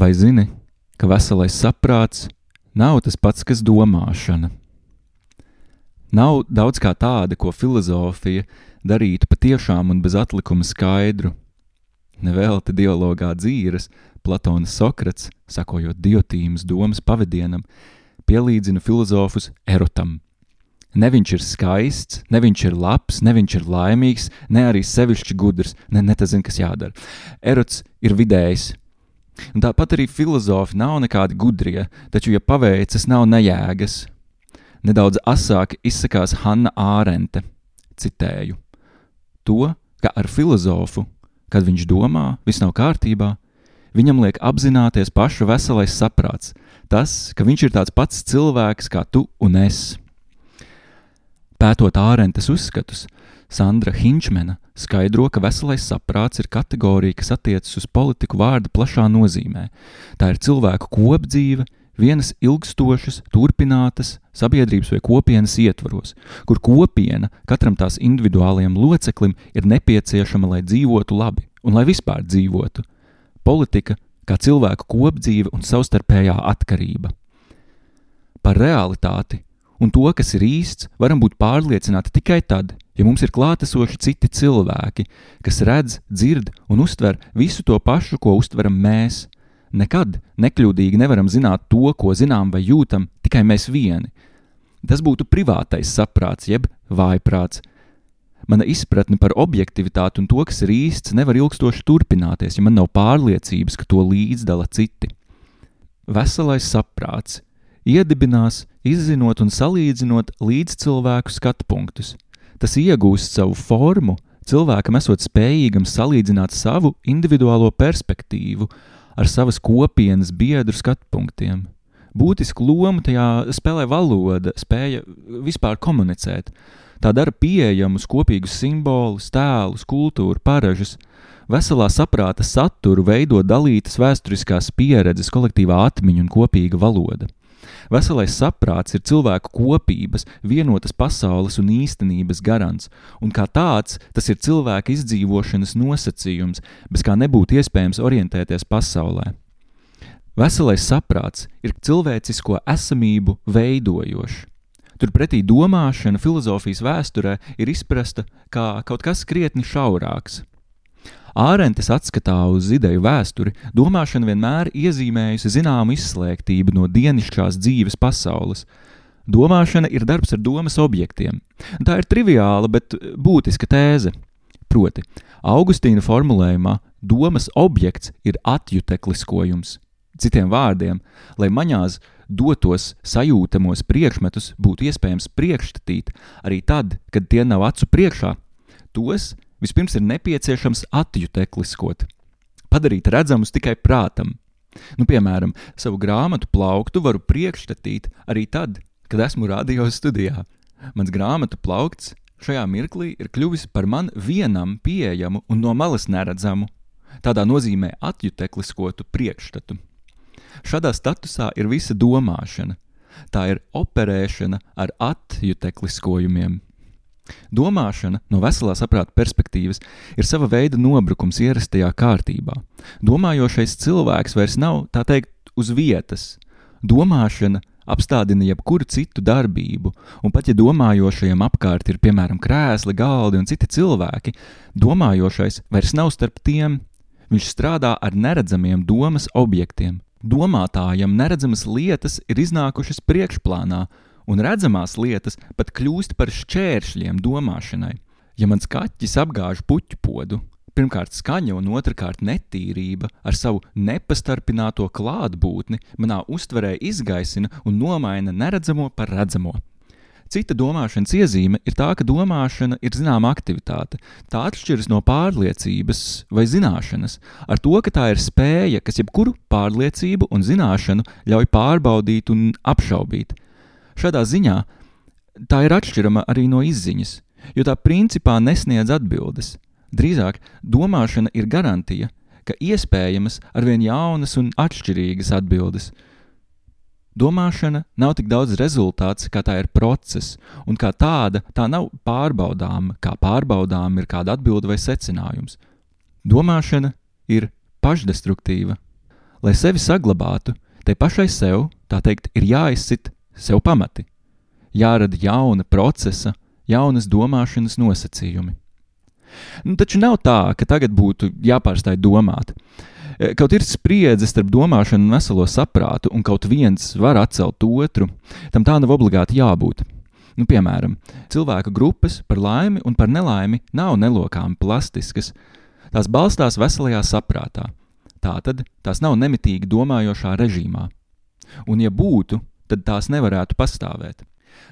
Vai zini, ka veselais saprāts nav tas pats, kas domāšana? Nav daudz kā tāda, ko filozofija darītu patiešām un bez atlikuma skaidru. Nevelti dialogā dzīves, Platona Sokrats, sakojot Diotīmas domas pavadienam, pielīdzina filozofus erotam. Ne viņš ir skaists, ne viņš ir labs, ne viņš ir laimīgs, ne arī sevišķi gudrs, ne, ne tas zina, kas jādara. Erots ir vidējs. Un tāpat arī filozofi nav nekādi gudrie, taču, ja paveicas, nav nejēgas. Nedaudz asāk izsakās Hanna Ārente, citēju: To, ka ar filozofu, kad viņš domā, viss nav kārtībā, viņam liek apzināties pašu veselais saprāts, tas, ka viņš ir tāds pats cilvēks kā tu un es. Pētot ārentes uzskatus, Sandra Hinčmena skaidro, ka veselais saprāts ir kategorija, kas attiecas uz politiku vārda plašā nozīmē. Tā ir cilvēku kopdzīve, vienas ilgstošas, turpinātas sabiedrības vai kopienas ietvaros, kur kopiena katram tās individuālajam loceklim ir nepieciešama, lai dzīvotu labi un lai vispār dzīvotu. Politika kā cilvēku kopdzīve un savstarpējā atkarība. Par realitāti un to, kas ir īsts, varam būt pārliecināti tikai tad, ja mums ir klātesoši citi cilvēki, kas redz, dzird un uztver visu to pašu, ko uztveram mēs. Nekad nekļūdīgi nevaram zināt to, ko zinām vai jūtam tikai mēs vieni. Tas būtu privātais saprāts, jeb vājprāts. Mana izpratne par objektivitāti un to, kas ir īsts, nevar ilgstoši turpināties, ja man nav pārliecības, ka to līdzdala citi. Veselais saprāts iedibinās, izzinot un salīdzinot līdzcilvēku skatu punktus. Tas iegūst savu formu, cilvēkam esot spējīgam salīdzināt savu individuālo perspektīvu ar savas kopienas biedru skatu punktiem. Būtisku lomu tajā spēlē valoda, spēja vispār komunicēt. Tā dara pieejamus kopīgus simbolus, tēlus, kultūru, paražas. Veselā saprāta saturu veido dalītas vēsturiskās pieredzes, kolektīvā atmiņa un kopīga valoda. Veselais saprāts ir cilvēku kopības, vienotas pasaules un īstenības garants, un kā tāds tas ir cilvēka izdzīvošanas nosacījums, bez kā nebūtu iespējams orientēties pasaulē. Veselais saprāts ir cilvēcisko esamību veidojošs. Turpretī domāšana filozofijas vēsturē ir izprasta kā kaut kas krietni šaurāks, Ārentes atskatā uz ideju vēsturi, domāšana vienmēr iezīmējusi zināmu izslēgtību no dienišķās dzīves pasaules. Domāšana ir darbs ar domas objektiem. Tā ir triviāla, bet būtiska tēze. Proti, Augustīna formulējumā domas objekts ir atjutekliskojums. Citiem vārdiem, lai maņās dotos sajūtamos priekšmetus būtu iespējams priekšstatīt arī tad, kad tie nav acu priekšā, tos vispirms ir nepieciešams atjutekliskot, padarīt redzamus tikai prātam. Nu, piemēram, savu grāmatu plauktu varu priekšstatīt arī tad, kad esmu radio studijā. Mans grāmatu plaukts šajā mirklī ir kļuvis par man vienam pieejamu un no malas neredzamu, tādā nozīmē atjutekliskotu priekšstatu. Šādā statusā ir visa domāšana. Tā ir operēšana ar atjutekliskojumiem. Domāšana no veselā saprāta perspektīvas ir sava veida nobrukums ierastajā kārtībā. Domājošais cilvēks vairs nav tā teikt uz vietas. Domāšana apstādina jebkuru citu darbību, un pat ja domājošajam apkārt ir piemēram krēsli, galdi un citi cilvēki, domājošais vairs nav starp tiem. Viņš strādā ar neredzamiem domas objektiem. Domātājam neredzamas lietas ir iznākušas priekšplānā, un redzamās lietas pat kļūst par šķēršļiem domāšanai. Ja mans kaķis apgāž puķu podu, pirmkārt skaņa un otrkārt netīrība ar savu nepastarpināto klātbūtni manā uztverē izgaisina un nomaina neredzamo par redzamo. Cita domāšanas iezīme ir tā, ka domāšana ir zināma aktivitāte. Tā atšķiras no pārliecības vai zināšanas, ar to, ka tā ir spēja, kas jebkuru pārliecību un zināšanu ļauj pārbaudīt un apšaubīt. Šādā ziņā tā ir atšķirama arī no izziņas, jo tā principā nesniedz atbildes. Drīzāk domāšana ir garantija, ka iespējamas arvien jaunas un atšķirīgas atbildes. Domāšana nav tik daudz rezultāts, kā tā ir process, un kā tāda tā nav pārbaudāma, kā pārbaudāma ir kāda atbilde vai secinājums. Domāšana ir pašdestruktīva. lai sevi saglabātu, tai pašai sev, tā teikt, ir jāizsit sev pamati, jārada jauna procesa, jaunas domāšanas nosacījumi. Nu, taču nav tā, ka tagad būtu jāpārstāj domāt. E, kaut ir spriedze starp domāšanu un veselo saprātu, un kaut viens var atcelt otru, tam tā nav obligāti jābūt. Nu, piemēram, cilvēku grupas par laimi un par nelaimi nav nelokāmi plastiskas. Tās balstās veselajā saprātā. Tātad tās nav nemitīgi domājošā režīmā. Un, ja būtu, tad tās nevarētu pastāvēt.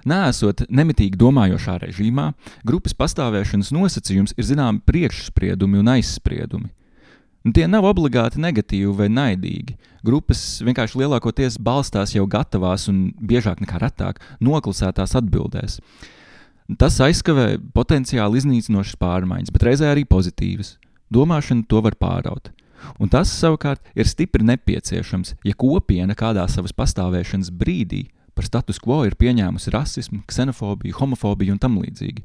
Nēsot nemitīgi domājošā režīmā, grupas pastāvēšanas nosacījums ir zināmi priekšspriedumi un aizspriedumi. Un tie nav obligāti negatīvi vai naidīgi. Grupas vienkārši lielākoties balstās jau gatavās un biežāk nekā retāk noklusētās atbildēs. Tas aizkavē potenciāli iznīcinošas pārmaiņas, bet reizē arī pozitīvas. Domāšana to var pāraut. Un tas savukārt ir stipri nepieciešams, ja kopiena kādā savas pastāvēšanas brīdī par status quo ir pieņēmusi rasismu, ksenofobiju, homofobiju un tam līdzīgi.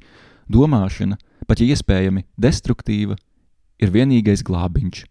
Domāšana, pat ja iespējami destruktīva, ir vienīgais glābiņš.